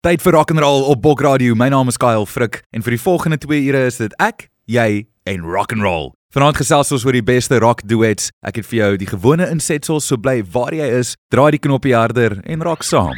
Tyd vir rock and roll op Bok Radio. My naam is Kyle Frik en vir die volgende 2 ure is dit ek, jy en rock and roll. Vanaand gesels ons oor die beste rock duets. Ek het vir jou die gewone insetsels, so bly waar jy is, draai die knoppie harder en rock saam.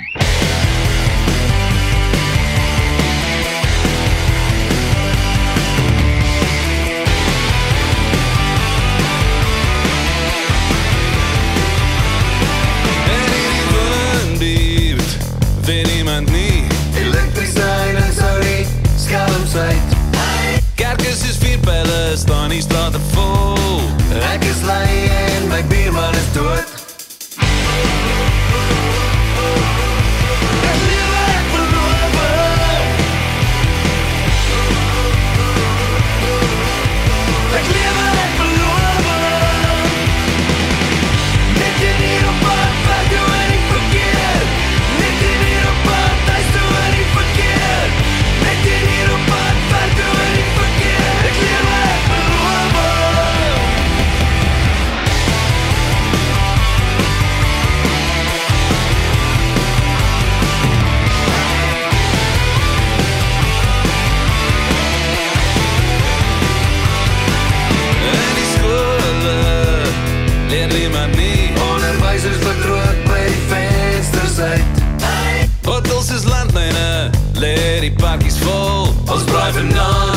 Stanislav Ons braai vanaand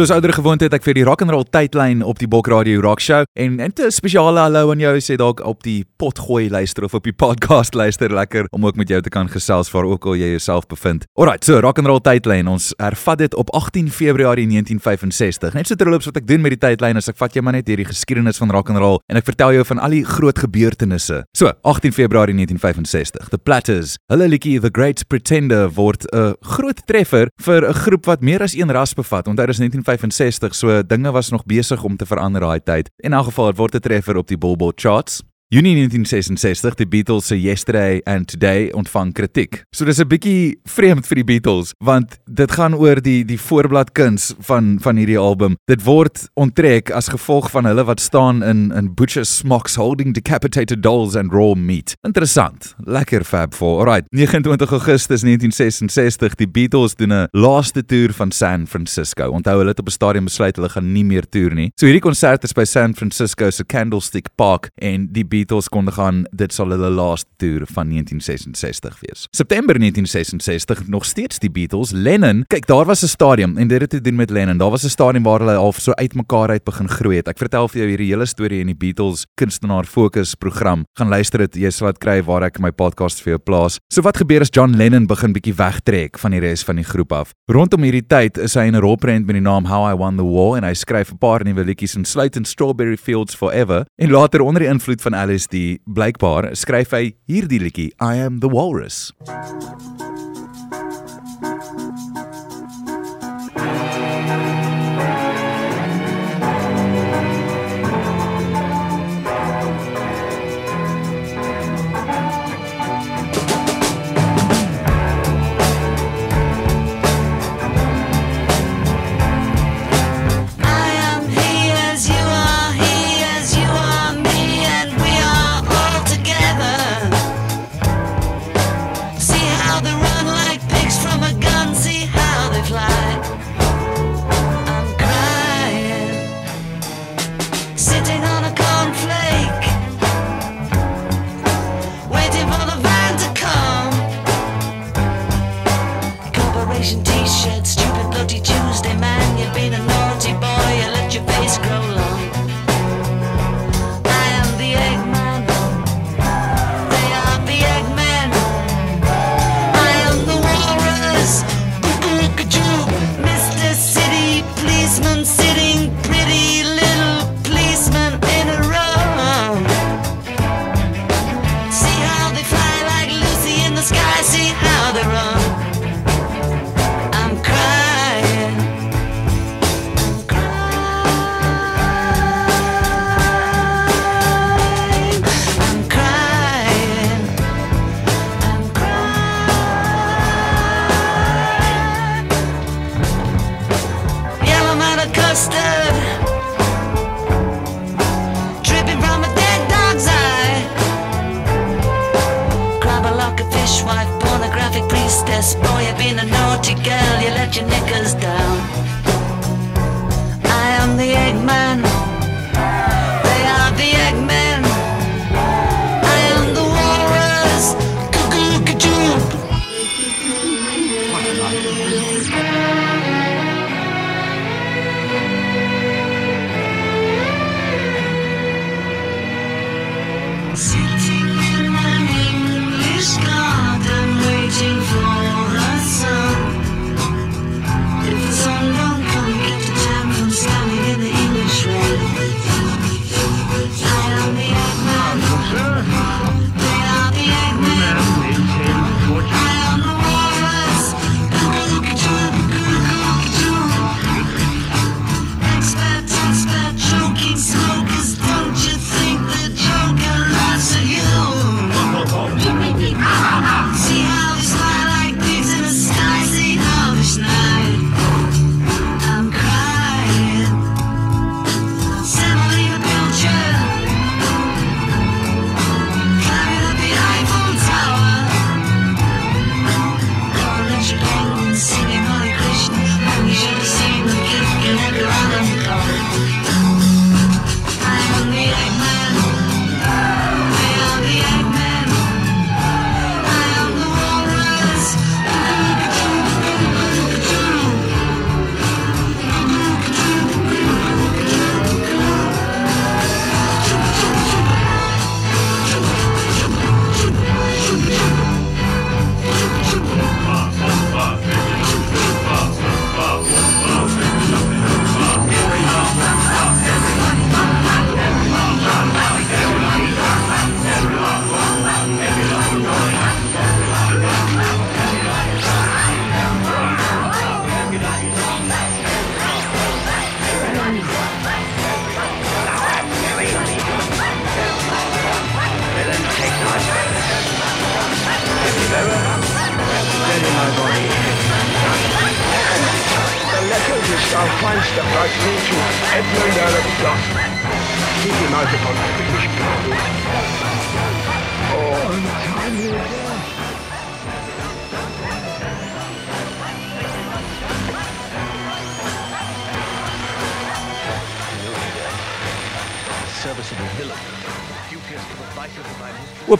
Soos ouer gewoonte het ek vir die rock and roll tydlyn op die Bok Radio Rock Show en en 'n spesiale hallo aan jou sê dalk op die potgooi luister of op die podcast luister lekker om ook met jou te kan gesels waar ook al jy jouself bevind. Alrite, so rock and roll tydlyn, ons hervat dit op 18 Februarie 1965. Net so terloops wat ek doen met die tydlyn is ek vat jou maar net hierdie geskiedenis van rock and roll en ek vertel jou van al die groot gebeurtenisse. So, 18 Februarie 1965. The Platters, hulle liedjie The Great Pretender word 'n groot treffer vir 'n groep wat meer as een ras bevat. Onthou dis 1965, so dinge was nog besig om te verander daai tyd. In elk geval, dit word 'n treffer op die Billboard charts. Junie 1966, die Beatles se Yesterday and Today ontvang kritiek. So dis 'n bietjie vreemd vir die Beatles want dit gaan oor die die voorblad kuns van van hierdie album. Dit word onttrek as gevolg van hulle wat staan in in butcher smocks holding decapitated dolls and raw meat. Interessant. Lekker fab for. Alright, 29 Augustus 1966, die Beatles doen 'n laaste toer van San Francisco. Onthou hulle het op 'n stadium besluit hulle gaan nie meer toer nie. So hierdie konsert is by San Francisco se Candlestick Park en die Beatles kondig aan dit sal hulle laaste toer van 1966 wees. September 1966 nog steeds die Beatles. Lennon, kyk, daar was 'n stadium en dit het te doen met Lennon. Daar was 'n stadium waar hulle half so uitmekaar uit begin groei het. Ek vertel vir jou hierdie hele storie in die Beatles kunstenaar fokus program. Gaan luister dit, jy sal dit kry waar ek my podcast vir jou plaas. So wat gebeur as John Lennon begin bietjie wegtrek van die res van die groep af? Rondom hierdie tyd is hy in 'n rolprent met die naam How I Won the War en hy skryf 'n paar nuwe liedjies insluitend Strawberry Fields Forever en later onder die invloed van LSD blykbaar skryf hy hierdie liedjie I Am the Walrus.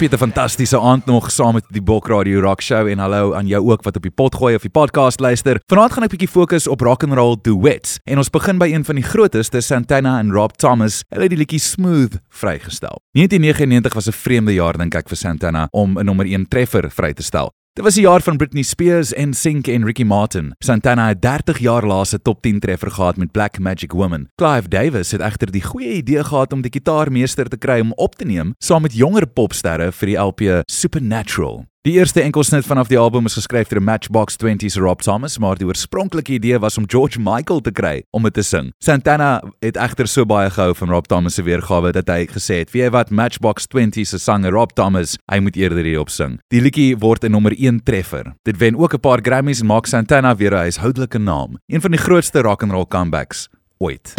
Hoop jy het 'n fantastiese aand nog saam met die Bok Radio Rock Show en hallo aan jou ook wat op die pot gooi of die podcast luister. Vanaand gaan ek 'n bietjie fokus op rock and roll duets en ons begin by een van die grootes, Santana en Rob Thomas. Hulle het die liedjie Smooth vrygestel. 1999 was 'n vreemde jaar dink ek vir Santana om 'n nommer 1 treffer vry te stel. Dit was die jaar van Britney Spears en Sink en Ricky Martin. Santana het 30 jaar laas 'n top 10 treffer gehad met Black Magic Woman. Clive Davis het egter die goeie idee gehad om die gitaarmeester te kry om op te neem saam met jonger popsterre vir die LP Supernatural. Die eerste enkelsnit vanaf die album is geskryf deur Matchbox 20's Rob Thomas, maar die oorspronklike idee was om George Michael te kry om dit te sing. Santana het egter so baie gehou van Rob Thomas se weergawe dat hy gesê het: "Wie wat Matchbox 20 se sanger Rob Thomas, hy moet eerder hierop sing." Die liedjie word 'n nommer 1 treffer. Dit wen ook 'n paar Grammys en maak Santana weer 'n huishoudelike naam, een van die grootste rock and roll comebacks ooit.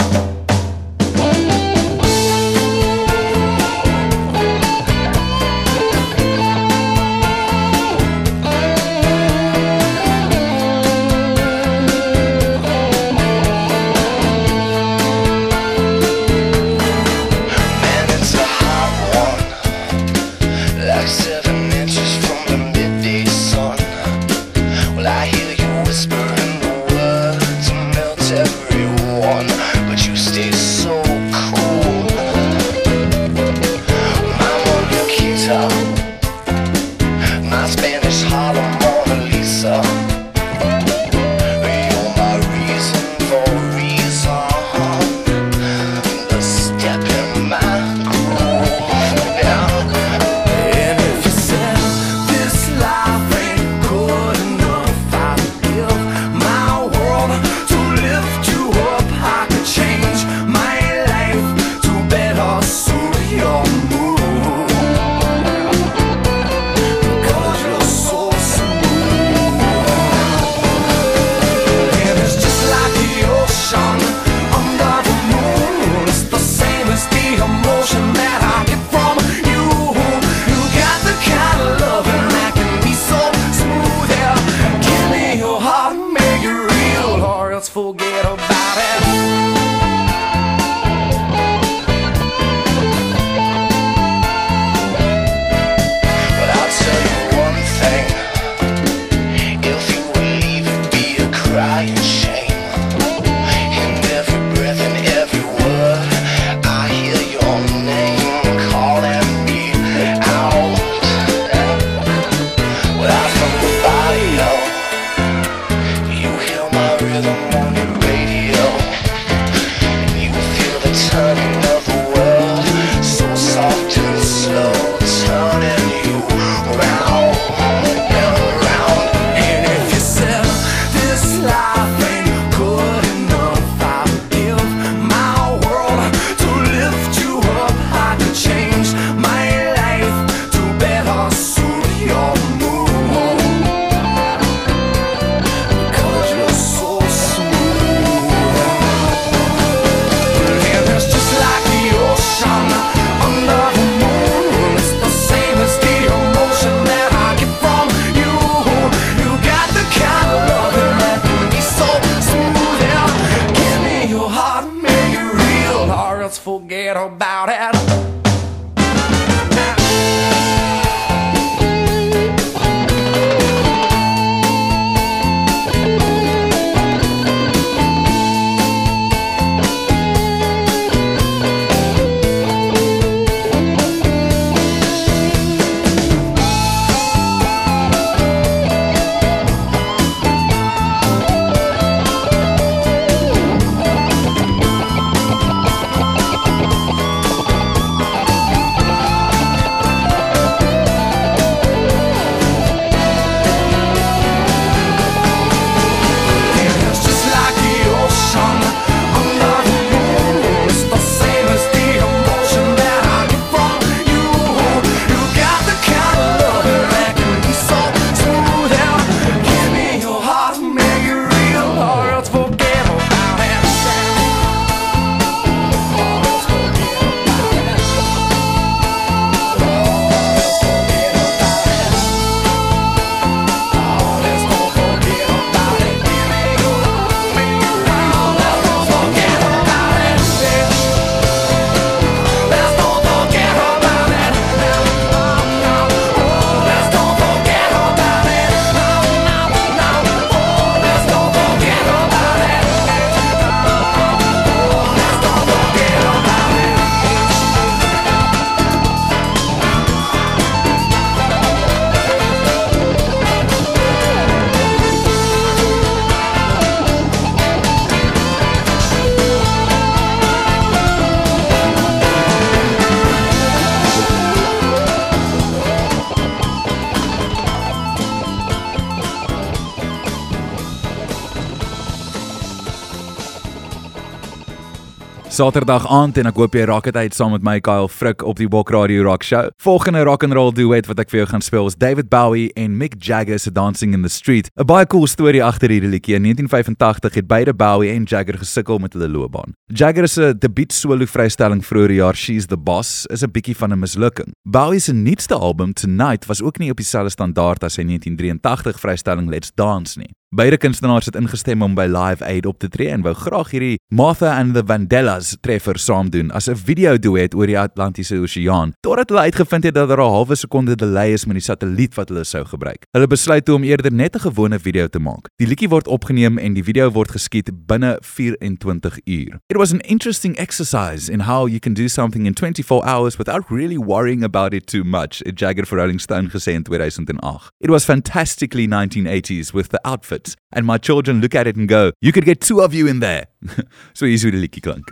Saterdag aand en ek hoop jy raak dit uit saam met my Kyle Frik op die Bok Radio Rock Show. Volgende rock and roll duet wat ek vir jou gaan speel is David Bowie en Mick Jagger se Dancing in the Street. 'n Baie cool storie agter hierdie liedjie. In 1985 het beide Bowie en Jagger gesukkel met hulle loopbaan. Jagger se debuut solo vrystelling vroeër jaar She's the Boss is 'n bietjie van 'n mislukking. Bowie se nuutste album Tonight was ook nie op dieselfde standaard as sy 1983 vrystelling Let's Dance nie. Beide kunstenaars het ingestem om by Live Aid op te tree en wou graag hierdie Martha and the Vandellas treffer saam doen as 'n video duet oor die Atlantiese Oseaan. Totdat hulle uitgevind het dat daar 'n halwe sekonde delay is met die satelliet wat hulle sou gebruik. Hulle besluit toe om eerder net 'n gewone video te maak. Die liedjie word opgeneem en die video word geskiet binne 24 uur. It was an interesting exercise in how you can do something in 24 hours without really worrying about it too much, het Jagger vir Rolling Stone gesê in 2008. It was fantastically 1980s with the outfit and my children look at it and go, "You could get two of you in there." so hier's hoe die klink.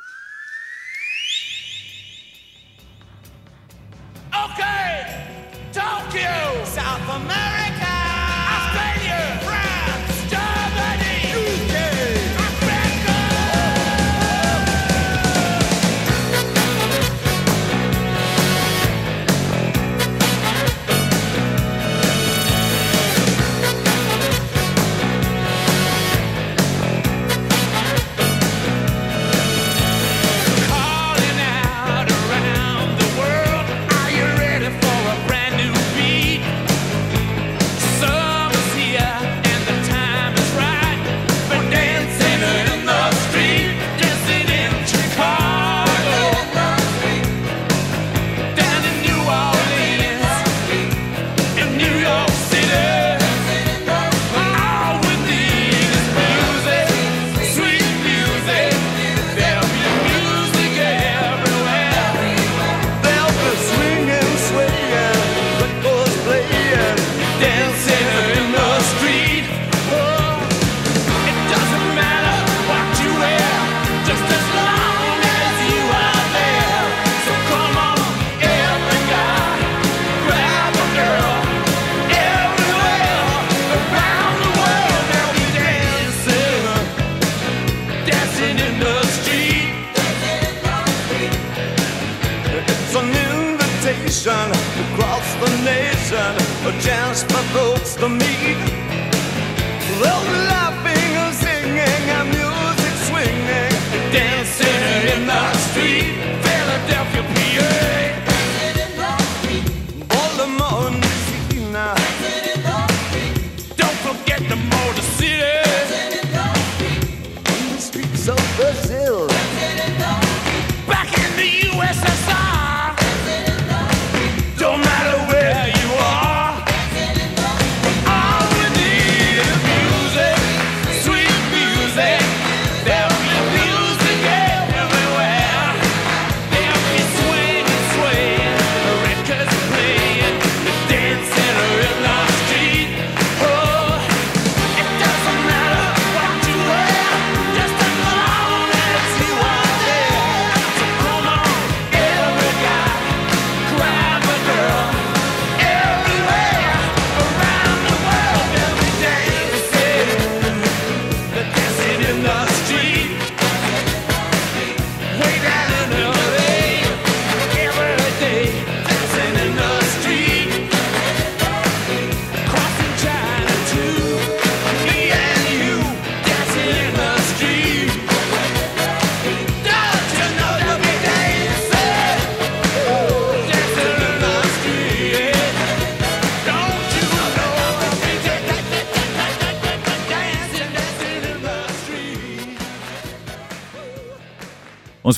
Folks to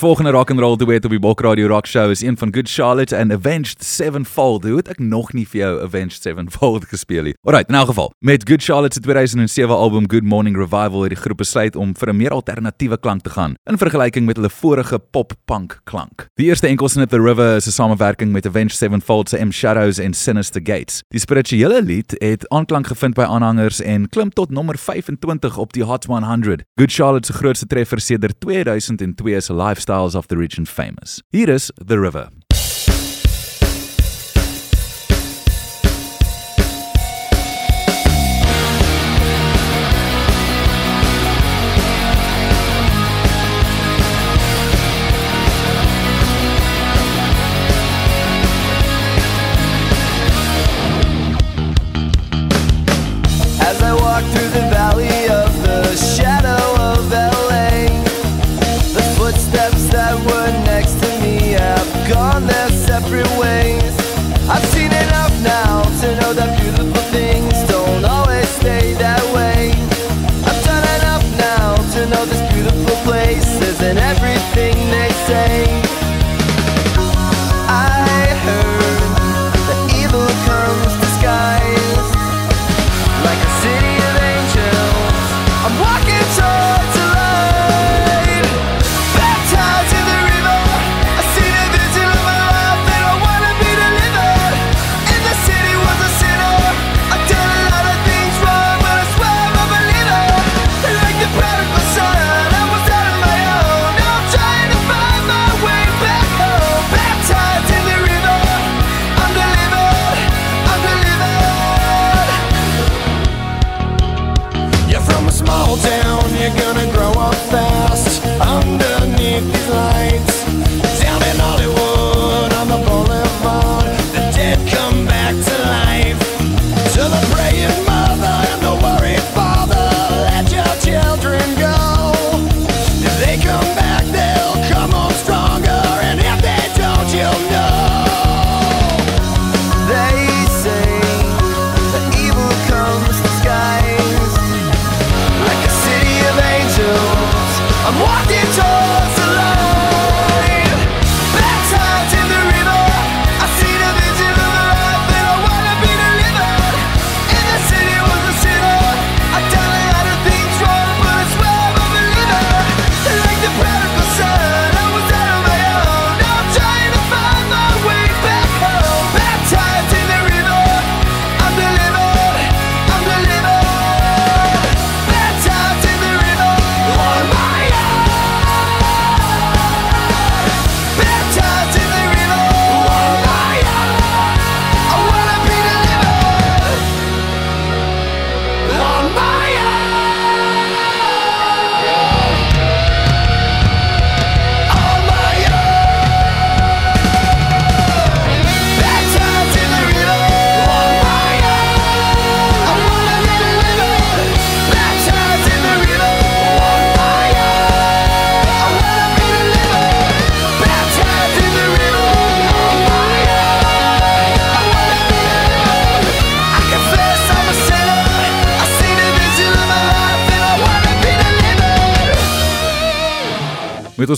volgende rock and roll duet op die Bok Radio Rock Show is een van Good Charlotte and Avenged Sevenfold. Hoe het ek nog nie vir jou Avenged Sevenfold gespeel nie? Alright, in elk geval, met Good Charlotte se 2007 album Good Morning Revival het die groep besluit om vir 'n meer alternatiewe klank te gaan in vergelyking met hulle vorige pop-punk klank. Die eerste enkelsnit The River is 'n samewerking met Avenged Sevenfold se M Shadows en Sinister Gates. Die spirituele lied het aanklank gevind by aanhangers en klim tot nommer 25 op die Hot 100. Good Charlotte se grootste treffer sedert 2002 se Lifestyles of the region Famous. Hier is The River.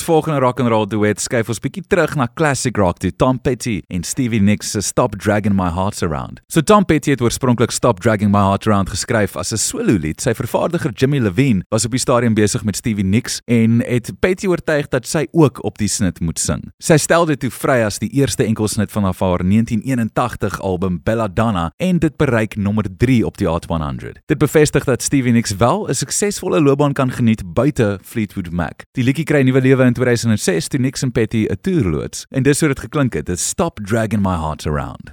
Ons volgende rock and roll duet skuif ons bietjie terug na classic rock toe Tom Petty en Stevie Nicks se Stop Dragging My Heart Around. So Tom Petty het oorspronklik Stop Dragging My Heart Around geskryf as 'n solo lied. Sy vervaardiger Jimmy Levine was op die stadium besig met Stevie Nicks en het Petty oortuig dat sy ook op die snit moet sing. Sy stel dit toe vry as die eerste enkelsnit van haar 1981 album Belladonna en dit bereik nommer 3 op die Hot 100. Dit bevestig dat Stevie Nicks wel 'n suksesvolle loopbaan kan geniet buite Fleetwood Mac. Die liedjie kry nuwe lewe in 2006 toe en Petty 'n toer loods en dis hoe dit geklink het. Dit Stop Dragging My Heart Around.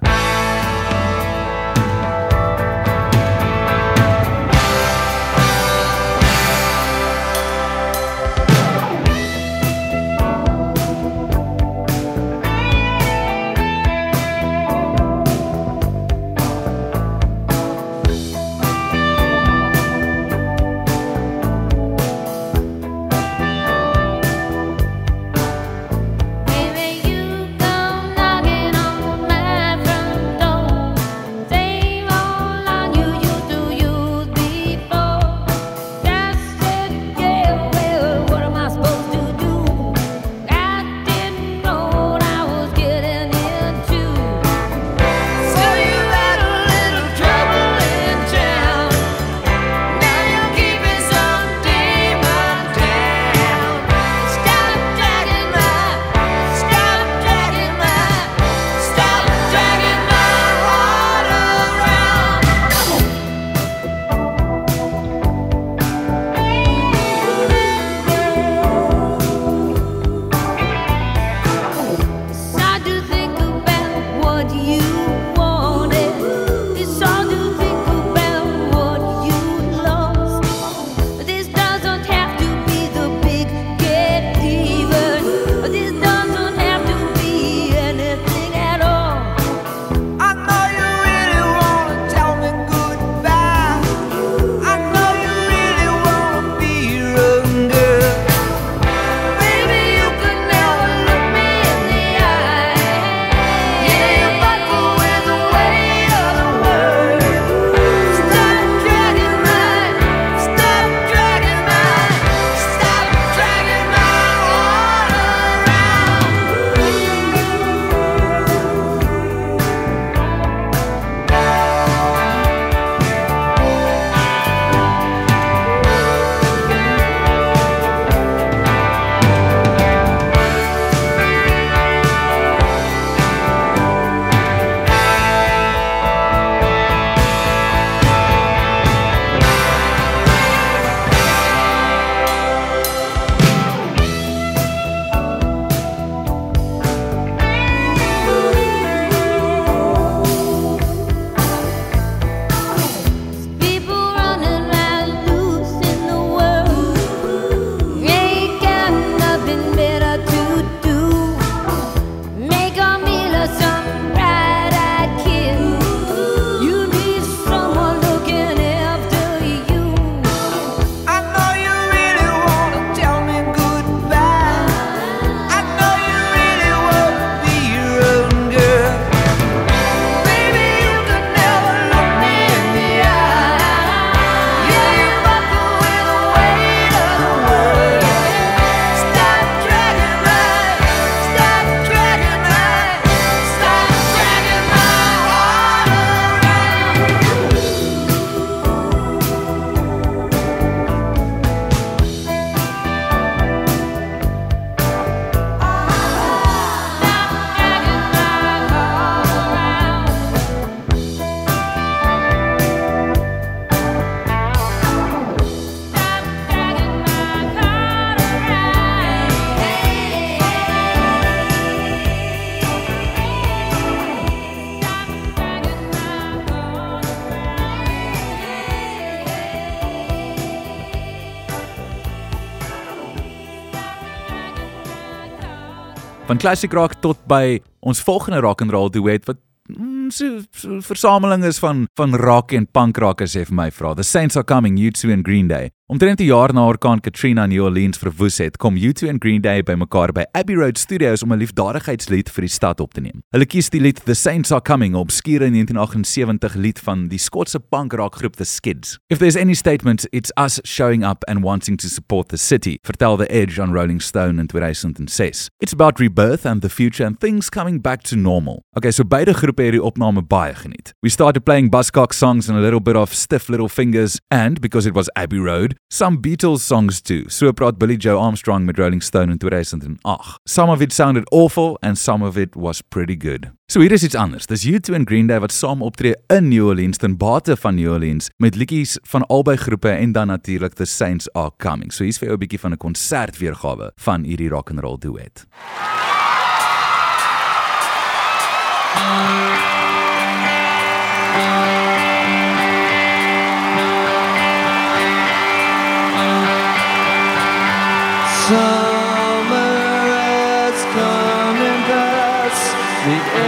Van classic rock tot by ons volgende rock and roll duet wat mm, so, so versameling is van van rock en punk rock as vir my vra. The Saints are coming, U2 en Green Day. Omtrent 'n jaar na orkaan Katrina New Orleans verwoes het, kom U2 en Green Day bymekaar by Abbey Road Studios om 'n liefdadigheidslied vir die stad op te neem. Hulle kies die lied The Saints Are Coming, 'n obskure 1978 lied van die Skotse punk rock groep The Skids. If there's any statement, it's us showing up and wanting to support the city, vertel The Edge on Rolling Stone in 2006. It's about rebirth and the future and things coming back to normal. Okay, so beide groepe het die opname baie geniet. We started playing Buzzcock songs and a little bit of Stiff Little Fingers and because it was Abbey Road, some Beatles songs too. So praat Billy Joe Armstrong met Rolling Stone in 2008. Some of it sounded awful and some of it was pretty good. So hier is iets anders. Dis U2 en Green Day wat saam optree in New Orleans ten bate van New Orleans met liedjies van albei groepe en dan natuurlik The Saints Are Coming. So hier's vir jou 'n bietjie van 'n konsertweergawe van hierdie rock and roll duet. Summer has come and passed.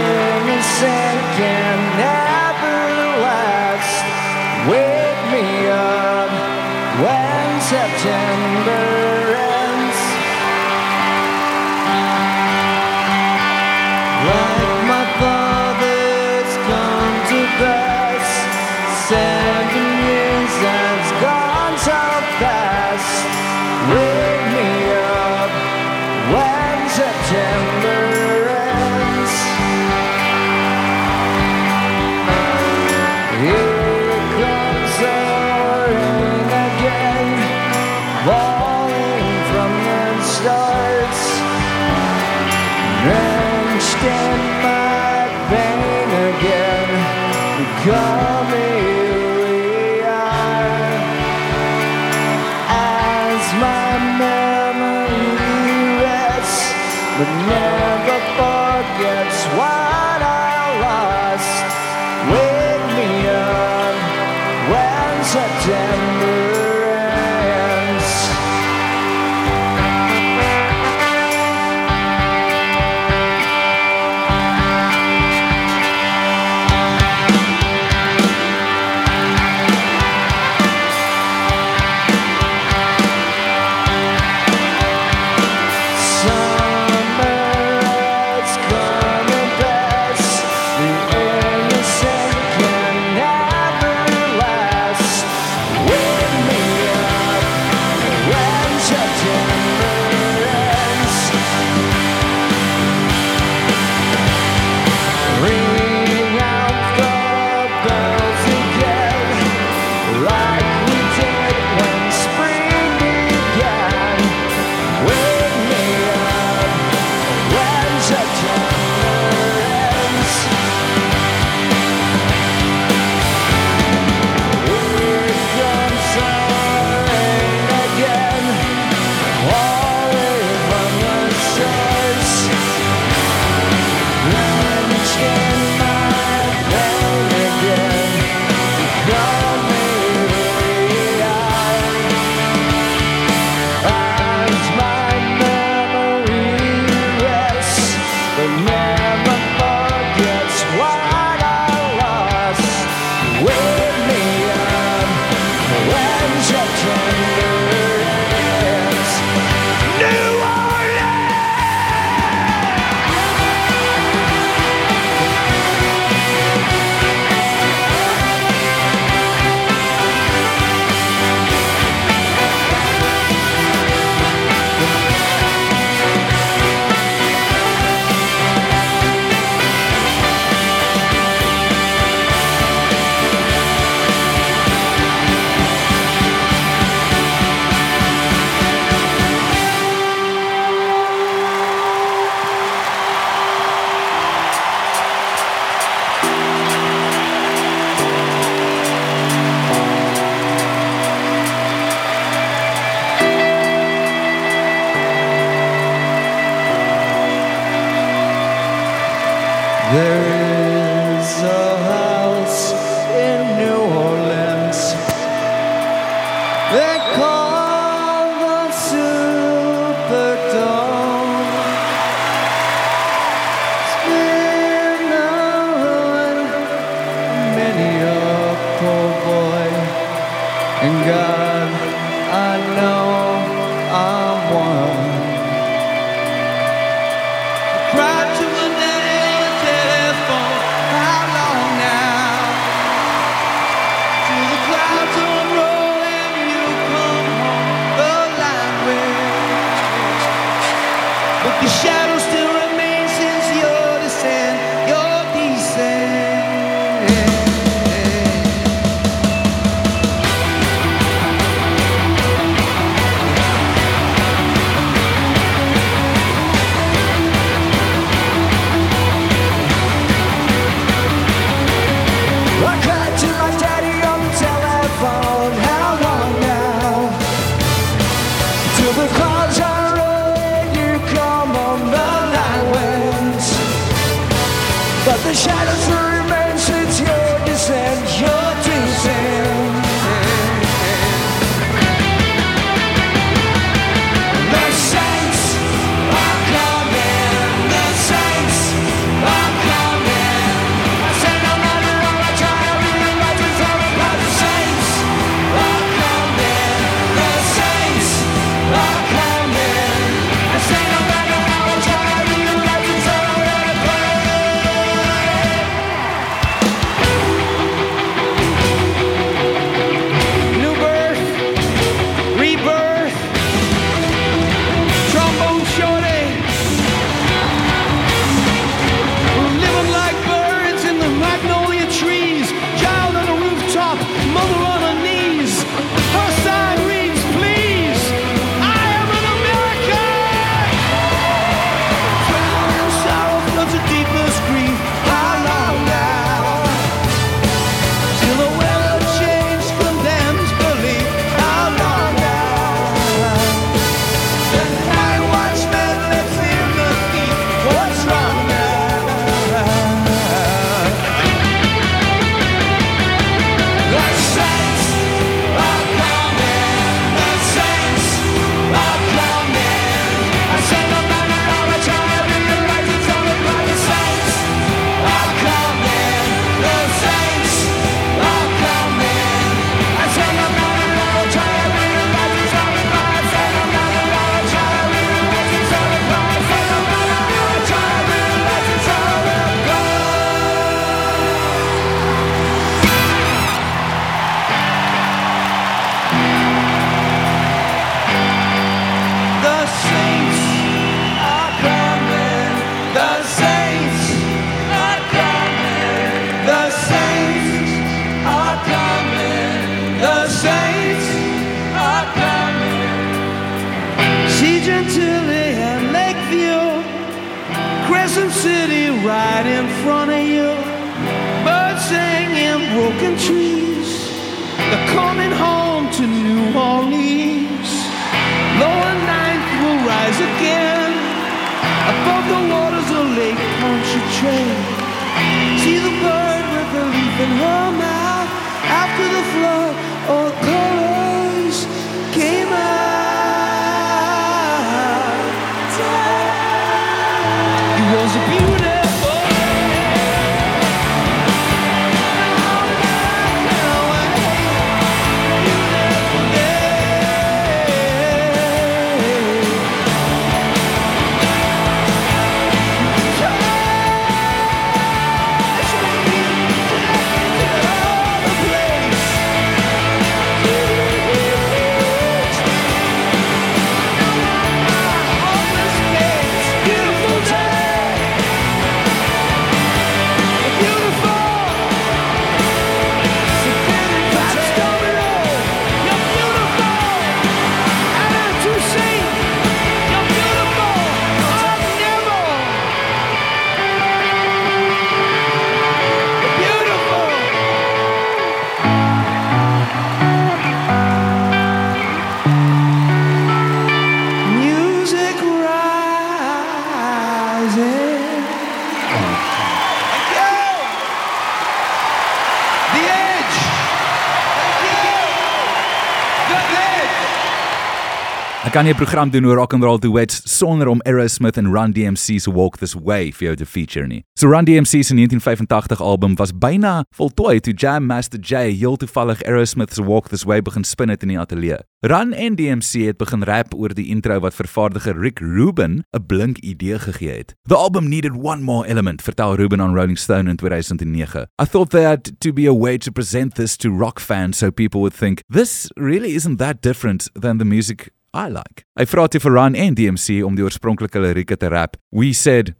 Kan nie 'n program doen oor rock and roll duets sonder om Aerosmith en Run DMC se Walk This Way vir jou te feature nie. So Run DMC se 1985 album was byna voltooi toe Jam Master Jay heel toevallig Aerosmith se Walk This Way begin spin het in die ateljee. Run en DMC het begin rap oor die intro wat vervaardiger Rick Rubin 'n blink idee gegee het. The album needed one more element, vertel Rubin on Rolling Stone in 2009. I thought there had to be a way to present this to rock fans so people would think this really isn't that different than the music I like. Hy vra toe vir Run en DMC om die oorspronklike lirieke te rap. We said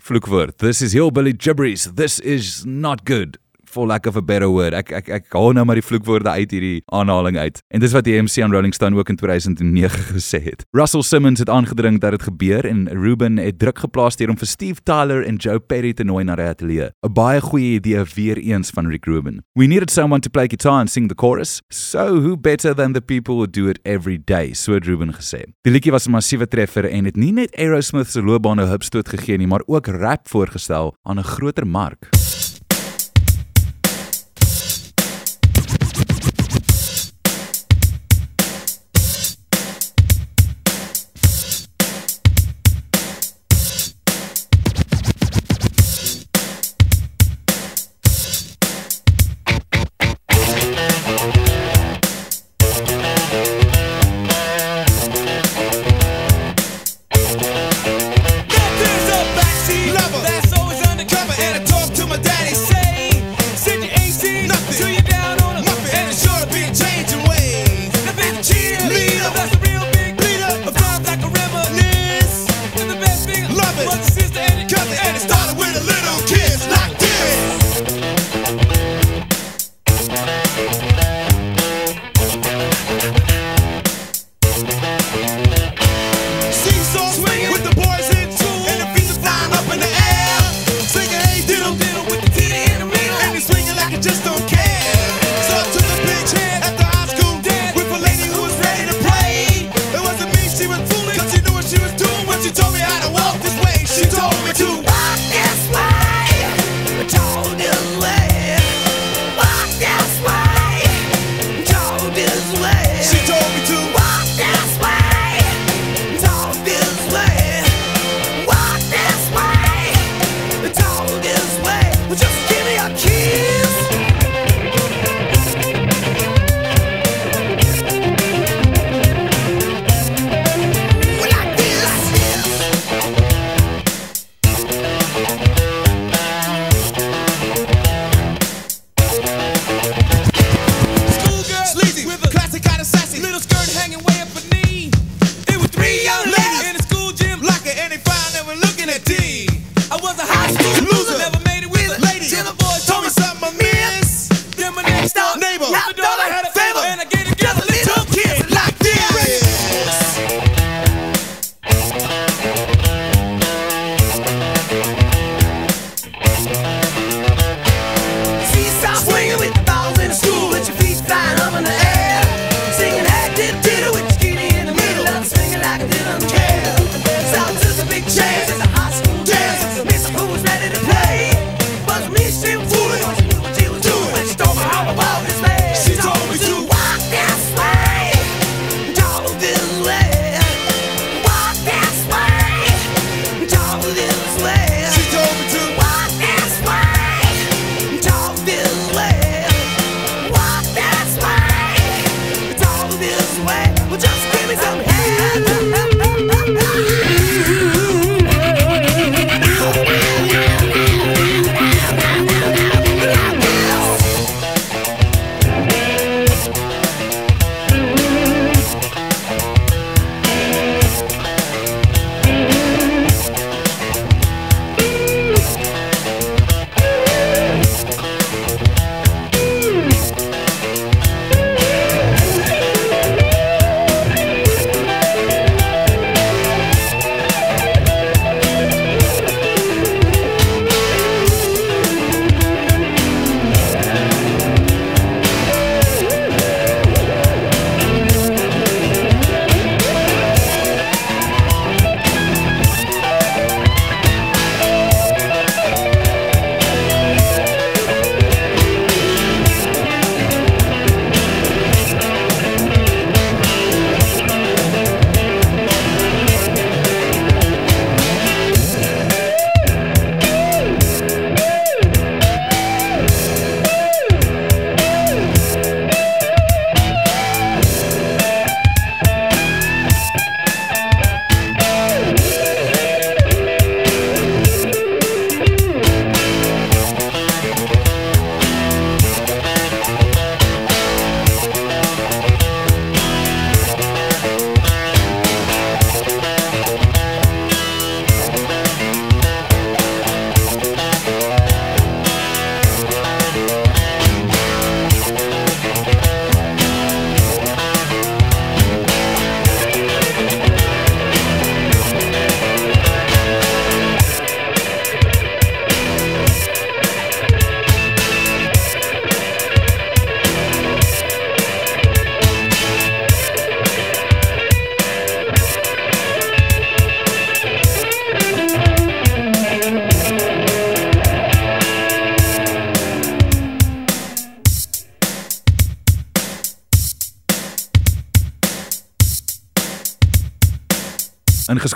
vloekwoord. This is hillbilly gibberish. This is not good for lack of a better word. Ek ek ek haal nou maar die vloekwoorde uit hierdie aanhaling uit. En dis wat die MC aan Rolling Stone ook in 2009 gesê het. Russell Simmons het aangedring dat dit gebeur en Ruben het druk geplaas deur om vir Steve Tyler en Joe Perry te nooi na die ateljee. 'n Baie goeie idee weer eens van Rick Rubin. We needed someone to play guitar and sing the chorus. So who better than the people who do it every day, so het Ruben gesê. Die liedjie was 'n massiewe treffer en het nie net Aerosmith se loopbaan 'n hupstoot gegee nie, maar ook rap voorgestel aan 'n groter mark.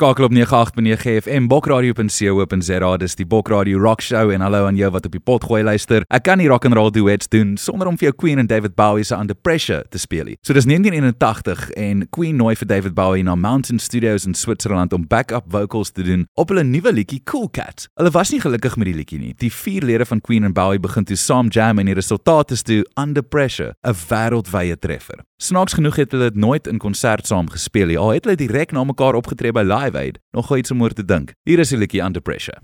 Ingeskakel op 98.9 FM bokradio.co.za. Dis die Bokradio Rock Show en hallo aan jou wat op die pot gooi luister. Ek kan nie rock and roll duets doen sonder om vir jou Queen en David Bowie se Under Pressure te speel nie. So dis 1981 en Queen nooi vir David Bowie na Mountain Studios in Switserland om backup vocals te doen op hulle nuwe liedjie Cool Cat. Hulle was nie gelukkig met die liedjie nie. Die vier lede van Queen en Bowie begin toe saam jam en die resultaat is toe Under Pressure, 'n wêreldwye treffer. Snaaks genoeg het hulle dit nooit in konsert saam gespeel nie. Al het hulle direk na mekaar opgetree by Live Aid. Nog iets om oor te dink. Hier is die liedjie Under. Pressure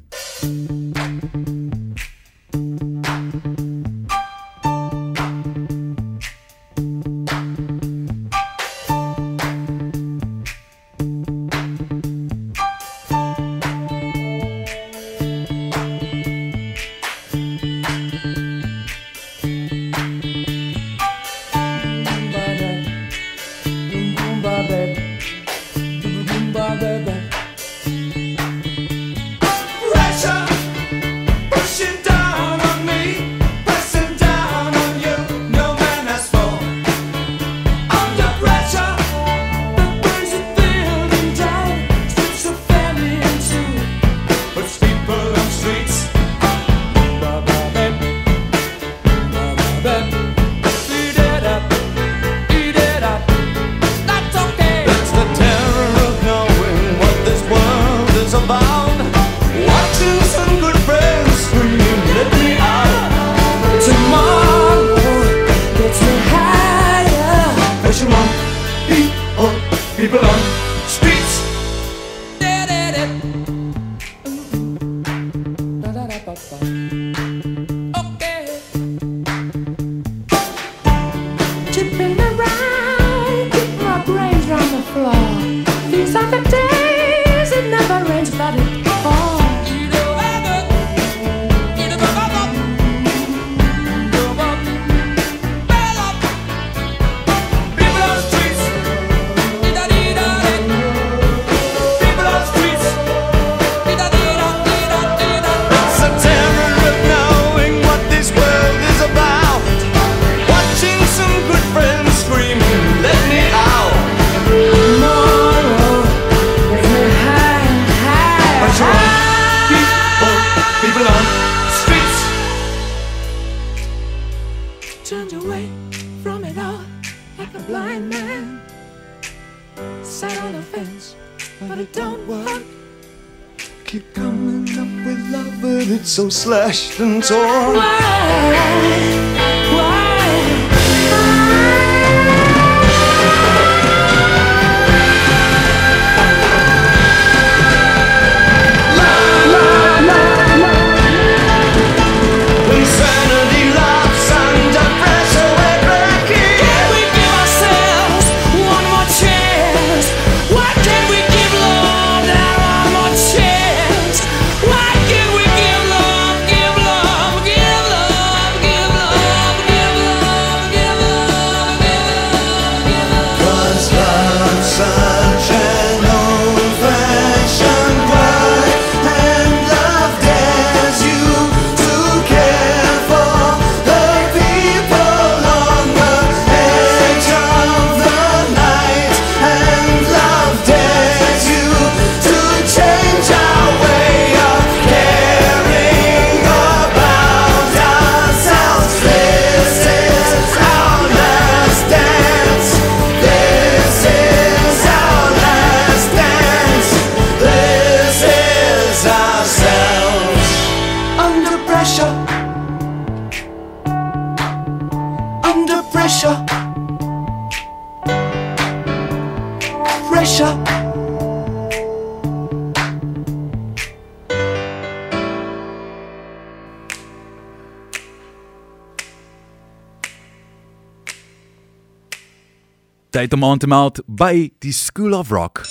aan te meld by die School of Rock.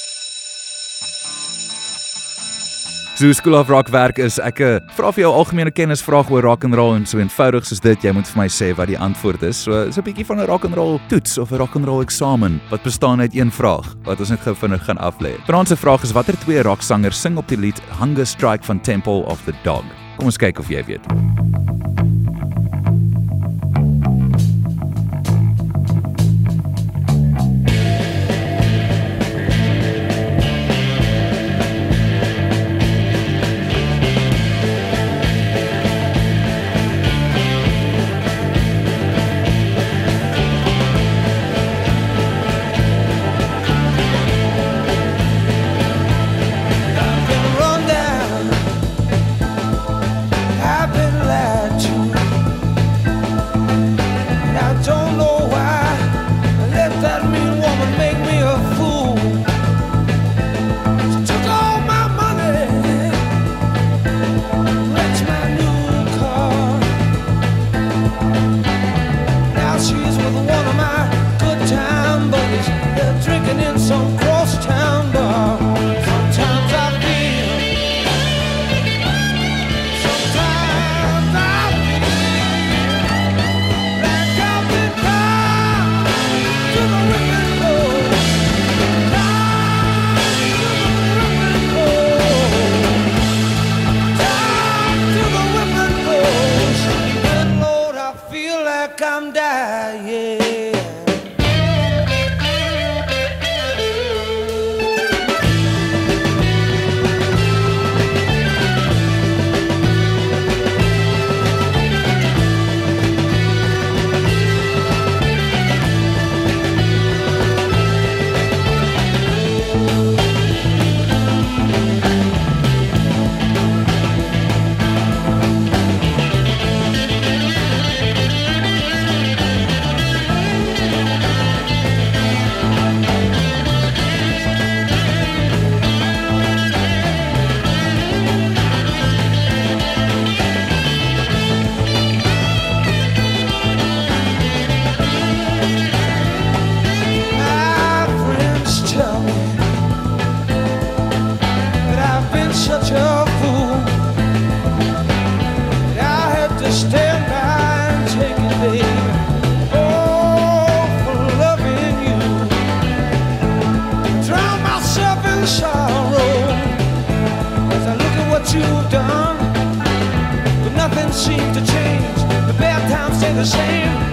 So School of Rock werk is ek eh, vra vir jou algemene kennisvraag oor rock and roll en so eenvoudig soos dit jy moet vir my sê wat die antwoord is. So is 'n bietjie van 'n rock and roll toets of 'n rock and roll eksamen wat bestaan uit een vraag wat ons net gou vinnig gaan aflê. Vanaand se vraag is watter twee rocksangers sing op die lied Hunger Strike van Temple of the Dog. Kom ons kyk of jy weet. The same,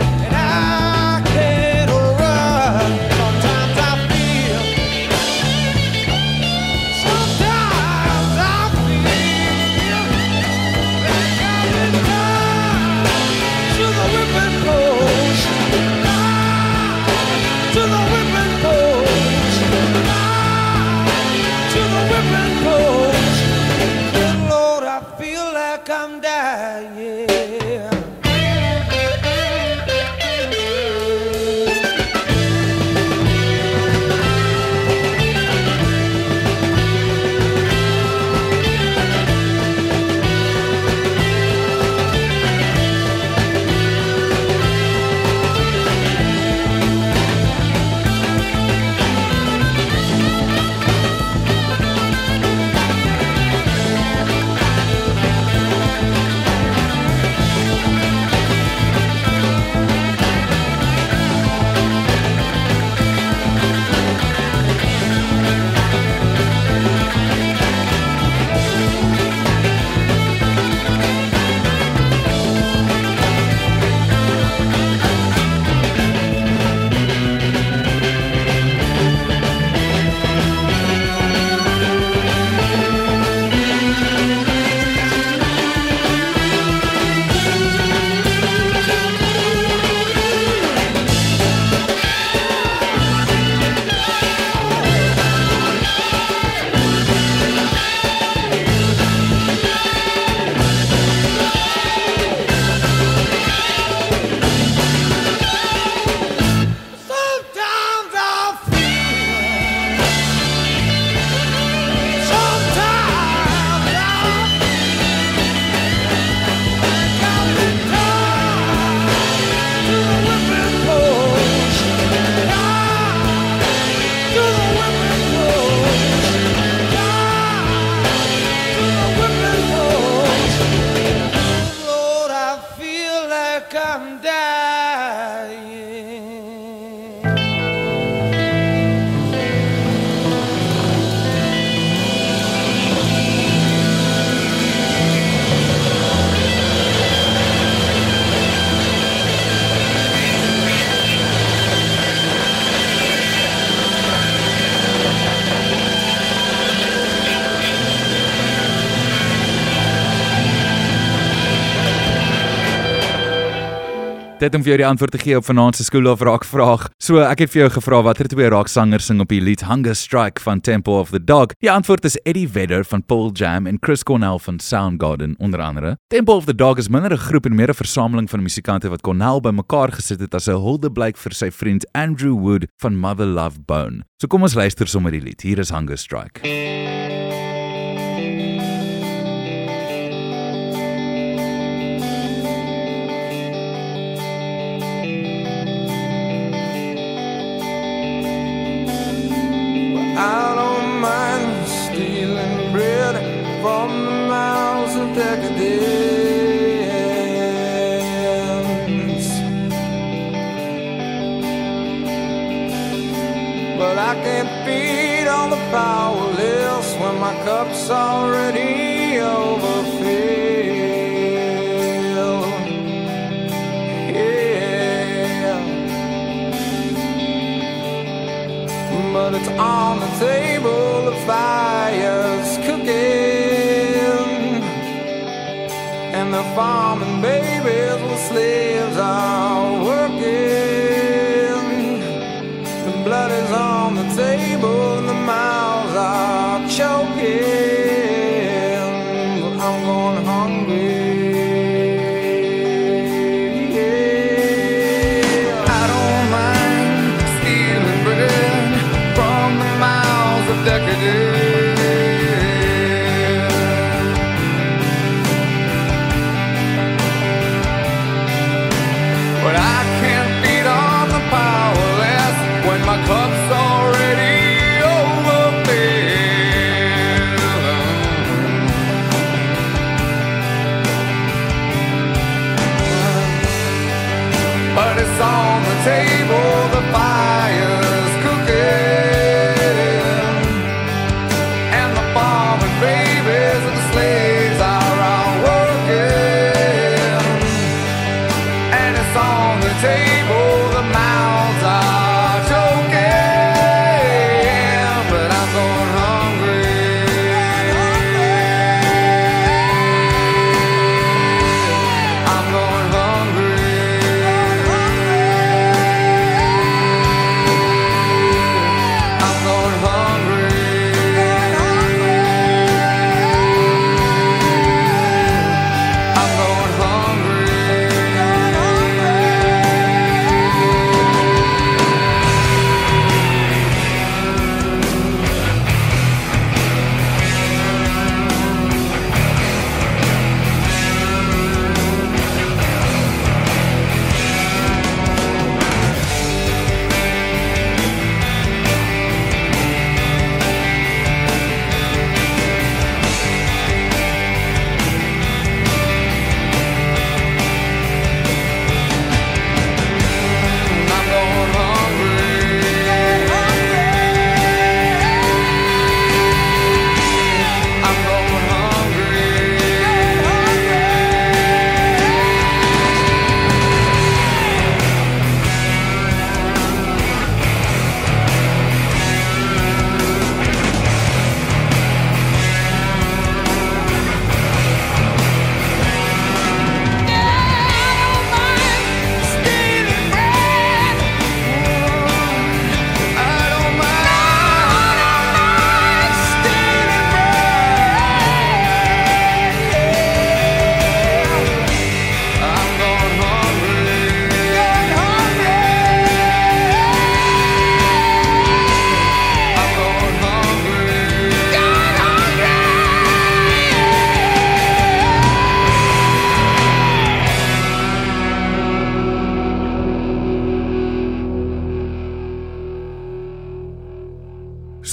Dit om vir jou die antwoord te gee op vanaand se skool of raak vraag. So ek het vir jou gevra watter twee raaksangers sing op die lied Hunger Strike van Temple of the Dog. Die antwoord is Eddie Vedder van Pearl Jam en Chris Cornell van Soundgarden onder andere. Temple of the Dog is minder 'n groep en meer 'n versameling van musikante wat Cornell bymekaar gesit het as 'n huldeblyk vir sy vriend Andrew Wood van Mother Love Bone. So kom ons luister sommer die lied. Hier is Hunger Strike. Cup's already overfilled. Yeah. But it's on the table, the fire's cooking. And the farming babies with slaves are working. The blood is on the table and the mouths are choking.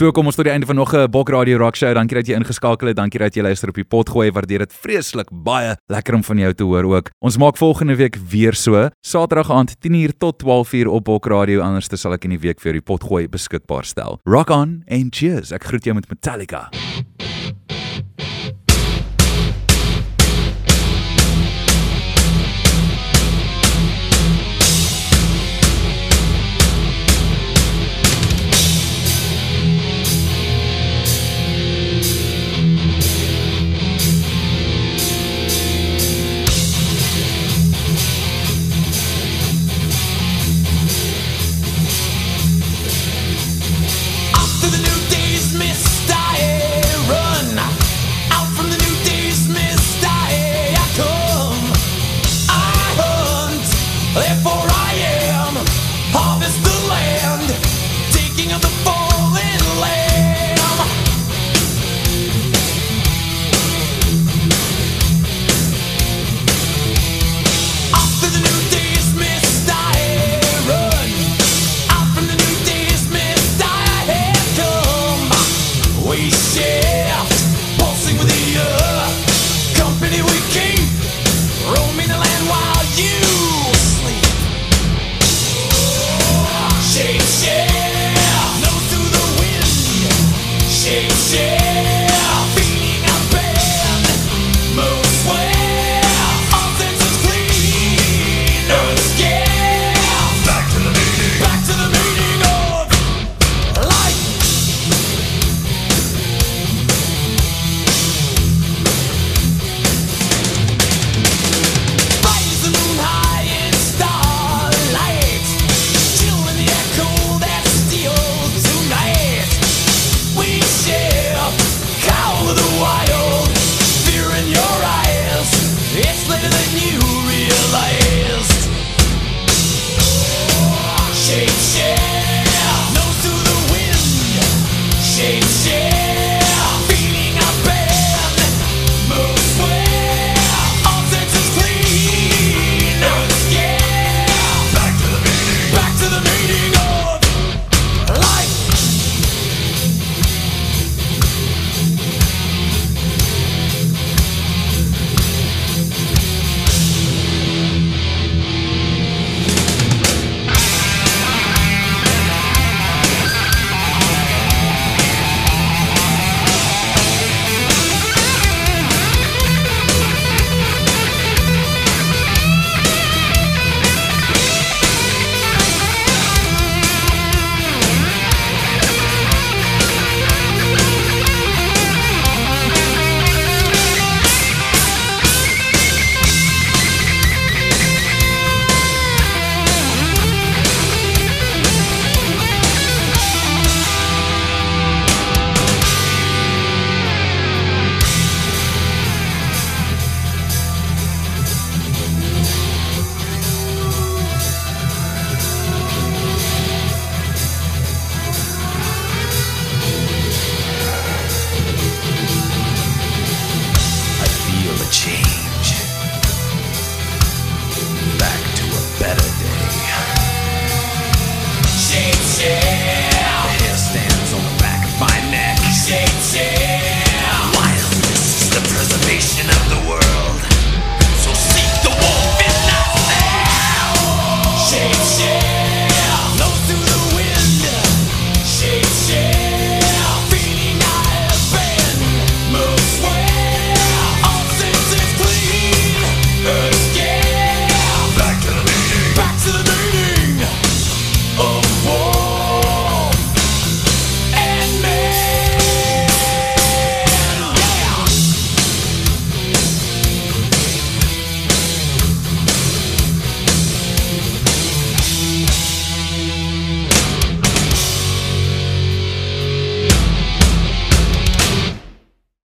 So kom ons tot die einde van nog 'n Bok Radio Rock Show. Dankie dat jy ingeskakel het. Dankie dat jy luister op die pot gooi. Waardeer dit vreeslik baie. Lekker om van jou te hoor ook. Ons maak volgende week weer so. Saterdag aand 10uur tot 12uur op Bok Radio. Anders sal ek in die week vir die pot gooi beskikbaar stel. Rock on and cheers. Ek groet jou met Metallica.